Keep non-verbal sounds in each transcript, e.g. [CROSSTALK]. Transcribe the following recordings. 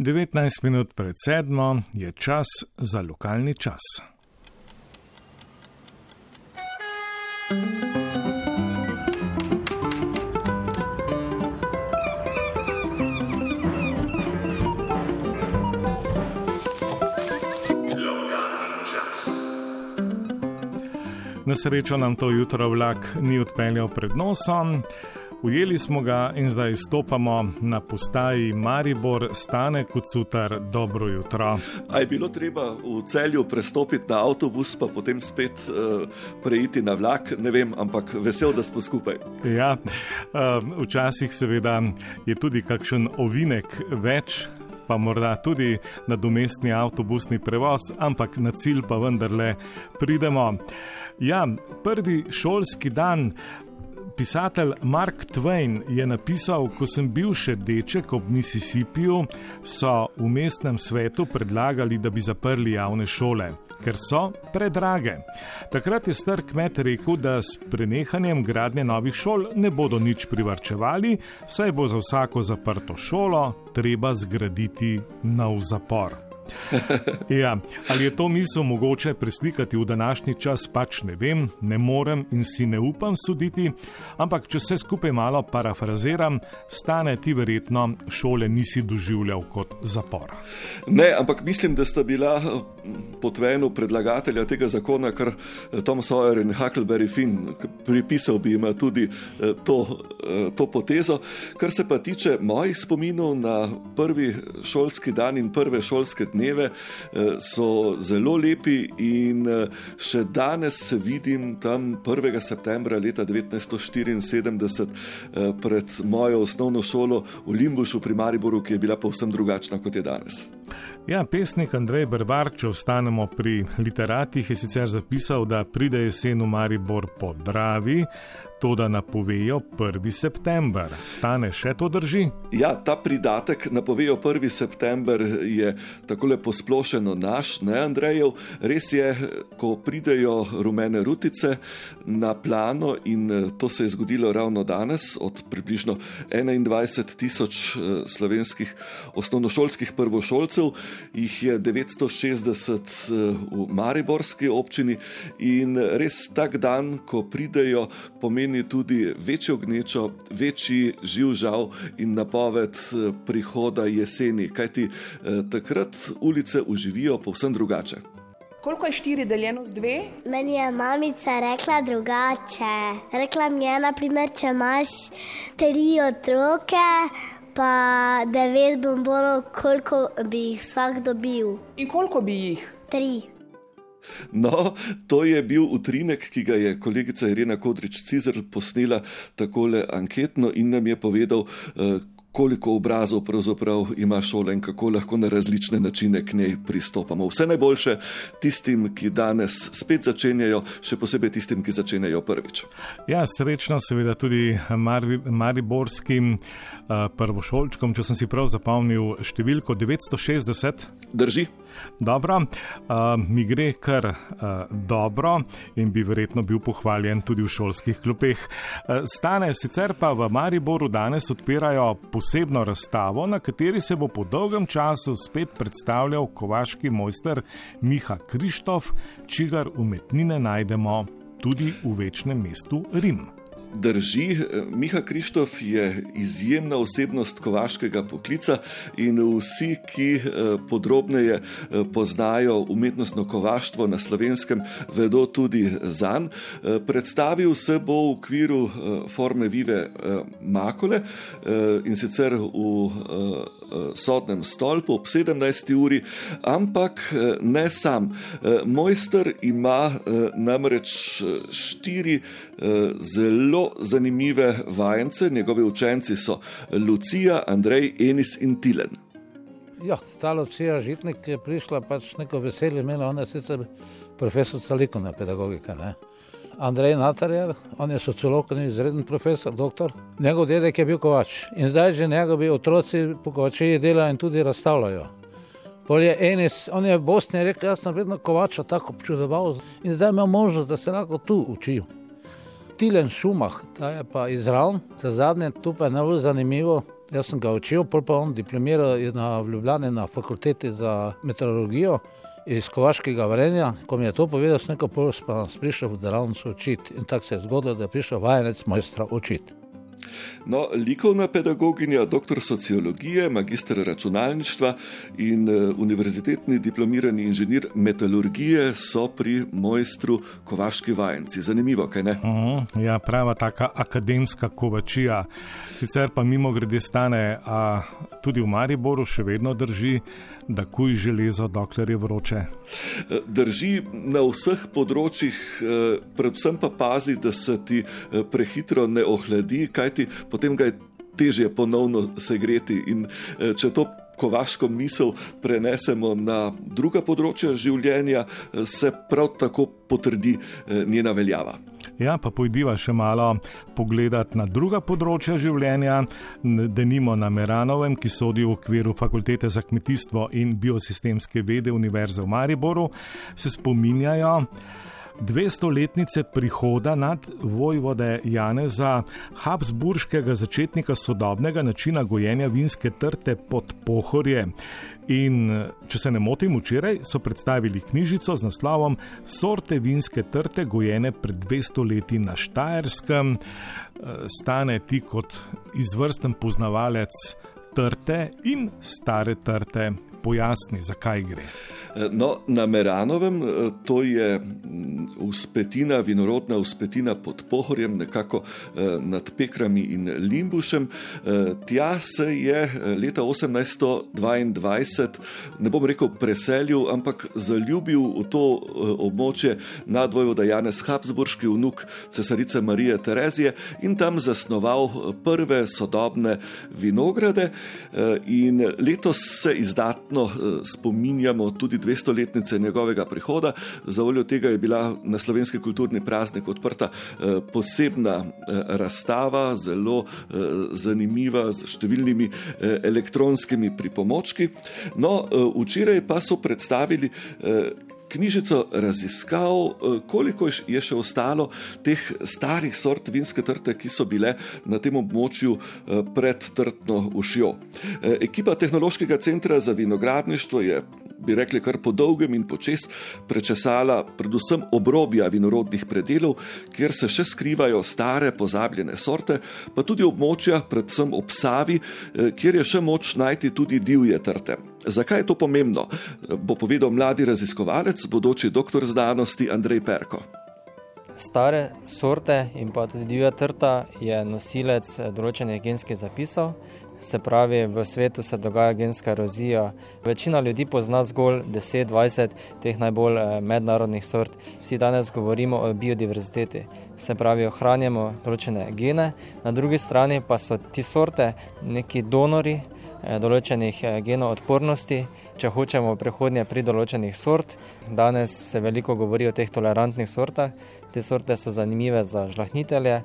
19 minut pred sedmo je čas za lokalni čas. Na srečo nam to jutro vlak ni odpeljal pred nosom. Ujeli smo ga in zdaj stopamo na postaji Maribor, stane kot sutar, dobro jutro. A je bilo treba v celju prestopiti na avtobus, pa potem spet uh, preiti na vlak, ne vem, ampak vesel, da smo skupaj. Ja, uh, včasih seveda je tudi kakšen ovinek več. Pa morda tudi nadomestni avtobusni prevoz, ampak na cilj pa vendarle pridemo. Ja, prvi šolski dan pisatelj Mark Twain je napisal, ko sem bil še deček ob Mississippiju, so v mestnem svetu predlagali, da bi zaprli javne šole, ker so predrage. Takrat je star kmet rekel, da s prenehanjem gradnje novih šol ne bodo nič privrčevali, saj bo za vsako zaprto šolo treba zgraditi nov zapor. [LAUGHS] ja, ali je to misel mogoče preslikati v današnji čas, pač ne vem, ne morem in si ne upam suditi, ampak če vse skupaj malo parafraziram, stane ti verjetno šole nisi doživljal kot zapor. Ne, ampak mislim, da sta bila eh, pod venu predlagatelja tega zakona, kar eh, Tom Sawyer in Huckleberry Finn, pripisal bi jim tudi eh, to, to potezo. Kar se pa tiče mojih spominov na prvi šolski dan in prve šolske dneve eh, so zelo lepi in eh, še danes se vidim tam 1. septembra leta 1974 eh, pred mojo osnovno šolo v Limbušu pri Mariboru, ki je bila povsem drugačna kot je danes. Ja, pesnik Andrej Brbar, če ostanemo pri literatih, je sicer zapisal, da pride jesen v Maribor po Dravi, to da napovejo 1. september. Stane še to drži? Ja, ta pridatek napovejo 1. september je tako lepo splošeno naš, ne Andrejev. Res je, ko pridejo rumene rutice na plano in eh, to se je zgodilo ravno danes, od približno 21 tisoč eh, slovenskih osnovnošolskih prvošolcev, jih je 960 eh, v Mariborski občini in res tak dan, ko pridejo, pomeni pomeni tudi večjo gnečo, večji živ žal in napoved eh, prihoda jeseni, kajti eh, takrat ulice uživijo povsem drugače. Koliko je štiri deljeno z dve? Meni je mamica rekla drugače. Rekla mi je, naprimer, če imaš tri otroke, pa devet bombonov, koliko bi jih vsak dobil. In koliko bi jih? Tri. No, to je bil utrinek, ki ga je kolegica Irena Kodrič-Cizer posnela takole anketno in nam je povedal, eh, koliko obrazov pravzaprav ima šola in kako lahko na različne načine k njej pristopamo. Vse najboljše tistim, ki danes spet začenjajo, še posebej tistim, ki začenjajo prvič. Ja, srečno seveda tudi mariborskim uh, prvošolčkom, če sem si prav zapomnil številko 960. Drži. Dobro, uh, mi gre kar uh, dobro in bi verjetno bil pohvaljen tudi v šolskih klopeh. Stane sicer pa v Mariboru danes odpirajo posebno razstavo, na kateri se bo po dolgem času spet predstavljal kovaški mojster Miha Krištof, čigar umetnine najdemo tudi v večnem mestu Rim. Drži, Miha Krištof je izjemna osebnost kovaškega poklica in vsi, ki eh, podrobneje eh, poznajo umetnostno kovaštvo na slovenskem, vedo tudi za njim. Predstavil se bo v okviru forme Vive Makole in sicer v sodnem stolpu ob 17. uri, ampak ne sam. Mojster ima namreč štiri zelo zanimive vajence, njegovi učenci so Lucija, Andrej, Enis in Tilen. Ja, ta Lucija Žitnik je prišla pač neko veselje, imela ona sicer profesor likovne pedagogike. Ne? Andrej Natarjer, on je sociolog, izreden profesor, doktor. Njegov dedek je bil kovač in zdaj že njegovi otroci po kovačiji delajo in tudi razstavljajo. Je Enis, on je v Bosni rekel, jaz sem vedno kovača tako občudoval in zdaj ima možnost, da se lahko tu učijo. Tilen Šumah, ta je pa izravn, za zadnje tu pa je najbolj zanimivo. Jaz sem ga učil, pol pa on diplomiral na Ljubljani na fakulteti za meteorologijo iz Kovaškega varenja. Ko mi je to povedal, sem nekaj pol pa prišel v delavnico učiti in tako se je zgodilo, da je prišel vajenec mojstra učiti. No, likovna pedagoginja, doktor sociologije, magistr računalništva in uh, univerzitetni diplomirani inženir metalurgije so pri mojstru Kovaški vajenci. Zanimivo, kaj ne? Uh mhm, -huh, ja, prava taka akademska kovačija. Sicer pa mimo grede stane, a tudi v Mariboru še vedno drži da kuj železo, dokler je vroče. Drži na vseh področjih, eh, predvsem pa pazi, da se ti eh, prehitro ne ohladi, kajti potem ga je težje ponovno segreti. In eh, če to kovaško misel prenesemo na druga področja življenja, se prav tako potrdi njena veljava. Ja, pa pojdiva še malo pogledat na druga področja življenja, denimo na Meranovem, ki sodi v okviru Fakultete za kmetijstvo in biosistemske vede Univerze v Mariboru, se spominjajo. 200-letnice prihoda nad vojvode Janeza Habsburškega začetnika sodobnega načina gojenja vinske trte pod pohorje. In če se ne motim, včeraj so predstavili knjižico z naslovom Sorte vinske trte gojene pred 200 leti na Štajerskem. Stane ti kot izvrsten poznavalec trte in stare trte, pojasni, zakaj gre. No, na Meranovem, eh, to je uspetina, vinorodna uspetina pod Pohorjem, nekako eh, nad Pekrami in Limbušem. Eh, tja se je leta 1822, ne bom rekel preselil, ampak zaljubil v to območje nadvojvoda Janez Habsburški vnuk cesarice Marije Terezije in tam zasnoval prve sodobne vinograde. In letos se izdatno spominjamo tudi 200-letnice njegovega prihoda. Za voljo tega je bila na slovenski kulturni praznik odprta eh, posebna eh, razstava, zelo eh, zanimiva, z številnimi elektronskimi pripomočki. No, včeraj pa so predstavili knjižico raziskav, eh, koliko je še ostalo teh starih sort vinske trte, ki so bile na tem območju eh, pred trtno ušjo. Eh, ekipa Tehnološkega centra za vinogradništvo je, bi rekli, kar po dolgem in počes prečesala predvsem obrobja vinorodnih predelov, kjer se še skrivajo stare, pozabljene sorte, pa tudi območja, predvsem ob Savi, kjer je še moč najti tudi divje trte. Zakaj je to pomembno, bo povedal mladi raziskovalec, bodoči doktor znanosti Andrej Perko. Stare sorte in pa tudi divja trta je nosilec določenih genskih zapisov. Se pravi, v svetu se dogaja genska erozija. Večina ljudi pozna zgolj 10-20 teh najbolj eh, mednarodnih sort. Vsi danes govorimo o biodiverziteti. Se pravi, ohranjamo določene gene, na drugi strani pa so ti sorte neki donori, določenih eh, genov odpornosti, če hočemo v prihodnje pri določenih sort. Danes se veliko govori o teh tolerantnih sortah. Te sorte so zanimive za žlahnitelje,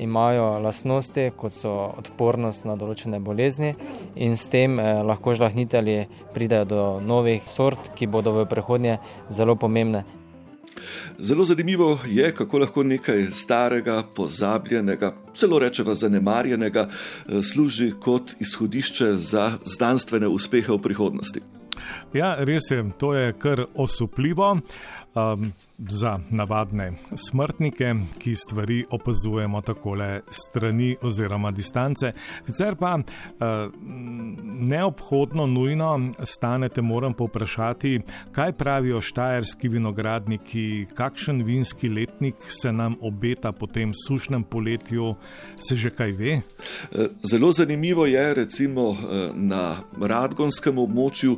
imajo lastnosti, kot so odpornost na določene bolezni in s tem eh, lahko žlahnitelji pridejo do novih sort, ki bodo v prihodnje zelo pomembne. Zelo zanimivo je, kako lahko nekaj starega, pozabljenega, celo rečeva zanemarjenega, eh, služi kot izhodišče za znanstvene uspehe v prihodnosti. Ja, res je, to je kar osupljivo um, za navadne smrtnike, ki stvari opazujemo takole strani oziroma distance. Sicer pa uh, neobhodno, nujno stanete, moram povprašati, kaj pravijo štajerski vinogradniki, kakšen vinski letnik se nam obeta po tem sušnem poletju, se že kaj ve? Eh, zelo zanimivo je, recimo eh, na Radgonskem območju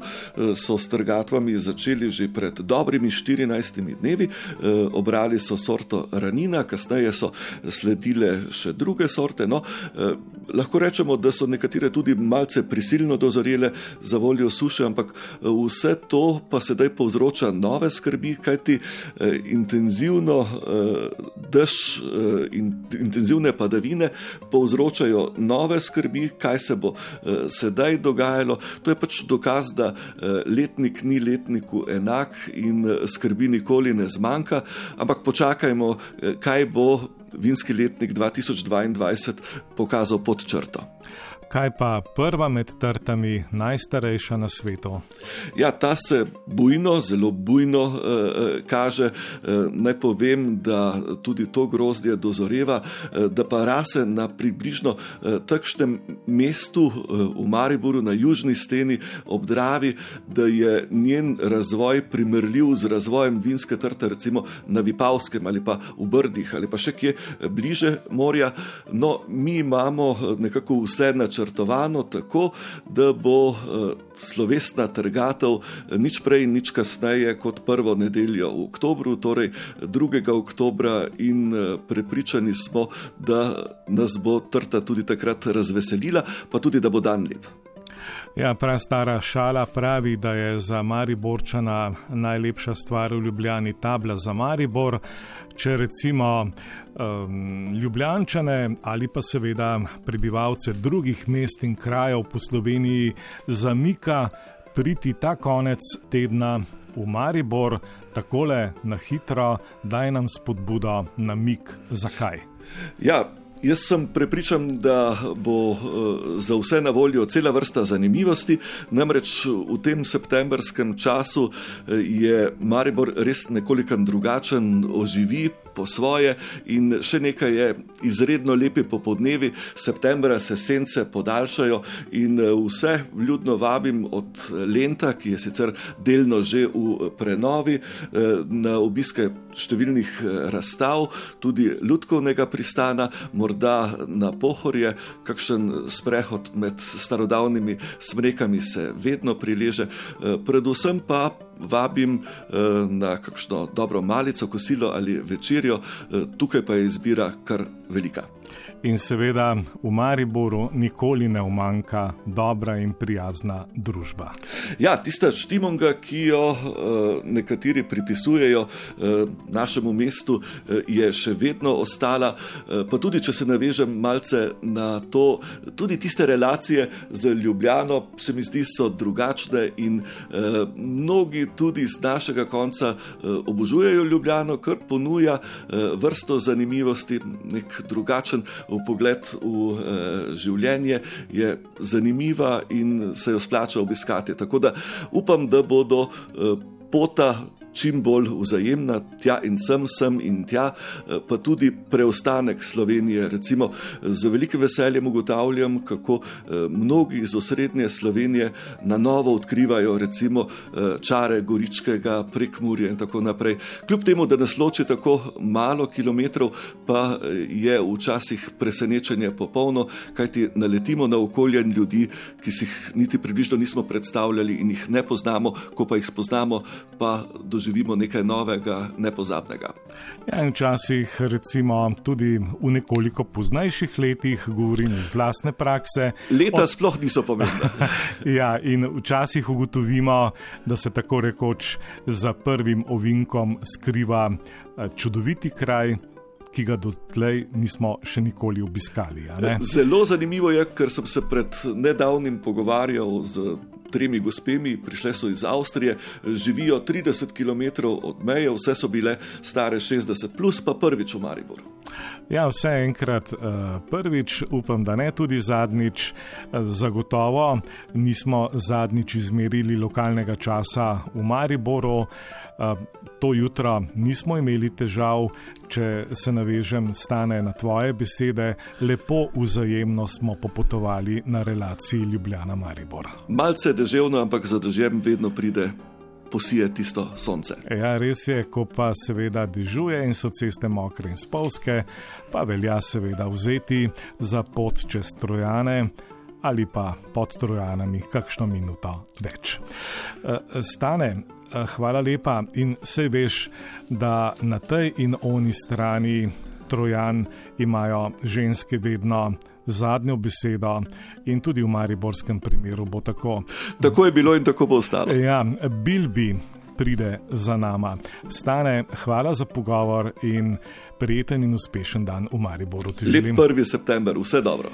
so s trgatvami začeli že pred dobrimi 14 dnevi. Eh, obrali so sorto ranina, kasneje so sledile še druge sorte. No, eh, lahko rečemo, da so nekatere tudi malce prisilno dozorele za voljo suše, ampak eh, vse to pa sedaj povzroča nove skrbi, kajti intenzivno dež in intenzivne padavine povzročajo nove skrbi, kaj se bo sedaj dogajalo. To je pač dokaz, da letnik ni letniku enak in skrbi nikoli ne zmanjka ampak počakajmo, eh, kaj bo vinski letnik 2022 pokazal pod črto. Kaj pa prva med trtami, najstarejša na svetu? Ja, ta se bujno, zelo bujno eh, kaže. Eh, naj povem, da tudi to grozdje dozoreva, eh, da pa rase na približno eh, takšnem mestu eh, v Mariboru, na južni steni ob Dravi, da je njen razvoj primerljiv z razvojem vinske trte, recimo na Vipavskem ali pa v Brdih ali pa še kje bliže morja. No, mi imamo eh, nekako vse načrte načrtovano tako, da bo eh, slovesna trgatev eh, nič prej nič kasneje kot prvo nedeljo v oktobru, torej 2. oktobra, in eh, prepričani smo, da nas bo trta tudi takrat razveselila, pa tudi da bo dan lep. Ja, prav stara šala pravi, da je za Mariborčana najlepša stvar v Ljubljani tabla za Maribor. Če recimo um, Ljubljančane ali pa seveda prebivalce drugih mest in krajev po Sloveniji zamika priti ta konec tedna v Maribor, takole na hitro, daj nam spodbudo na mik, zakaj. Ja, Jaz sem prepričan, da bo eh, za vse na voljo cela vrsta zanimivosti. Namreč v tem septembrskem času eh, je Maribor res nekoliko drugačen, oživi po svoje in še nekaj je izredno lepi popodnevi. Septembra se sence podaljšajo in eh, vse vljudno vabim od Lenta, ki je sicer delno že v prenovi, na obiske številnih razstav, tudi ljudkovnega pristana morda na pohorje, kakšen sprehod med starodavnimi smrekami se vedno prileže, eh, predvsem pa vabim eh, na kakšno dobro malico, kosilo ali večerjo, eh, tukaj pa je izbira kar velika. In seveda v Mariboru nikoli ne umanka dobra in prijazna družba. Ja, tista štimonga, ki jo uh, nekateri pripisujejo uh, našemu mestu, uh, je še vedno ostala. Uh, pa tudi, če se navežem malce na to, tudi tiste relacije z Ljubljano, se mi zdi, so drugačne in uh, mnogi tudi z našega konca uh, obožujejo Ljubljano, ker ponuja uh, vrsto zanimivosti, nek drugačen v pogled v uh, življenje, je zanimiva in se jo splača obiskati. Tako da upam, da bodo uh, pota čim bolj vzajemna, tja in sem, sem in tja, eh, pa tudi preostanek Slovenije. Recimo, z velikim veseljem ugotavljam, kako eh, mnogi iz osrednje Slovenije na novo odkrivajo recimo, eh, čare Goričkega, prekmurja in tako naprej. Kljub temu, da nas loči tako malo kilometrov, pa je včasih presenečenje popolno, kajti naletimo na okolje ljudi, ki si jih niti približno nismo predstavljali in jih ne poznamo, ko pa jih spoznamo, pa doživljamo doživimo nekaj novega, nepozabnega. Ja, včasih, recimo, tudi v nekoliko poznejših letih, govorim iz vlastne prakse. Leta od... sploh niso pomembna. [LAUGHS] ja, in včasih ugotovimo, da se tako rekoč za prvim ovinkom skriva eh, čudoviti kraj. Ki ga dotlej nismo še nikoli obiskali. Zelo zanimivo je, ker sem se pred nedavnim pogovarjal z tremi gospemi, prišle so iz Avstrije, živijo 30 km od meje, vse so bile stare 60, plus pa prvič v Mariboru. Ja, vse enkrat eh, prvič, upam, da ne tudi zadnjič. Eh, zagotovo nismo zadnjič izmerili lokalnega časa v Mariboru. Eh, to jutro nismo imeli težav, če se navežem, stane na tvoje besede, lepo vzajemno smo popotovali na relaciji Ljubljana-Maribor. Malce deževno, ampak za dežjem vedno pride posije tisto sonce. Ja, res je, ko pa seveda dežuje in so ceste mokre in spolske, pa velja seveda vzeti za pot čez trojane. Ali pa pod trojanami, kakšno minuto več. E, stane, e, hvala lepa in vse veš, da na tej in oni strani trojan imajo ženske vedno zadnjo besedo in tudi v mariborskem primeru bo tako. Tako je bilo in tako bo ostalo. Ja, Bilbi pride za nama. Stane, hvala za pogovor in prijeten in uspešen dan v Mariboru. Lep 1. september, vse dobro.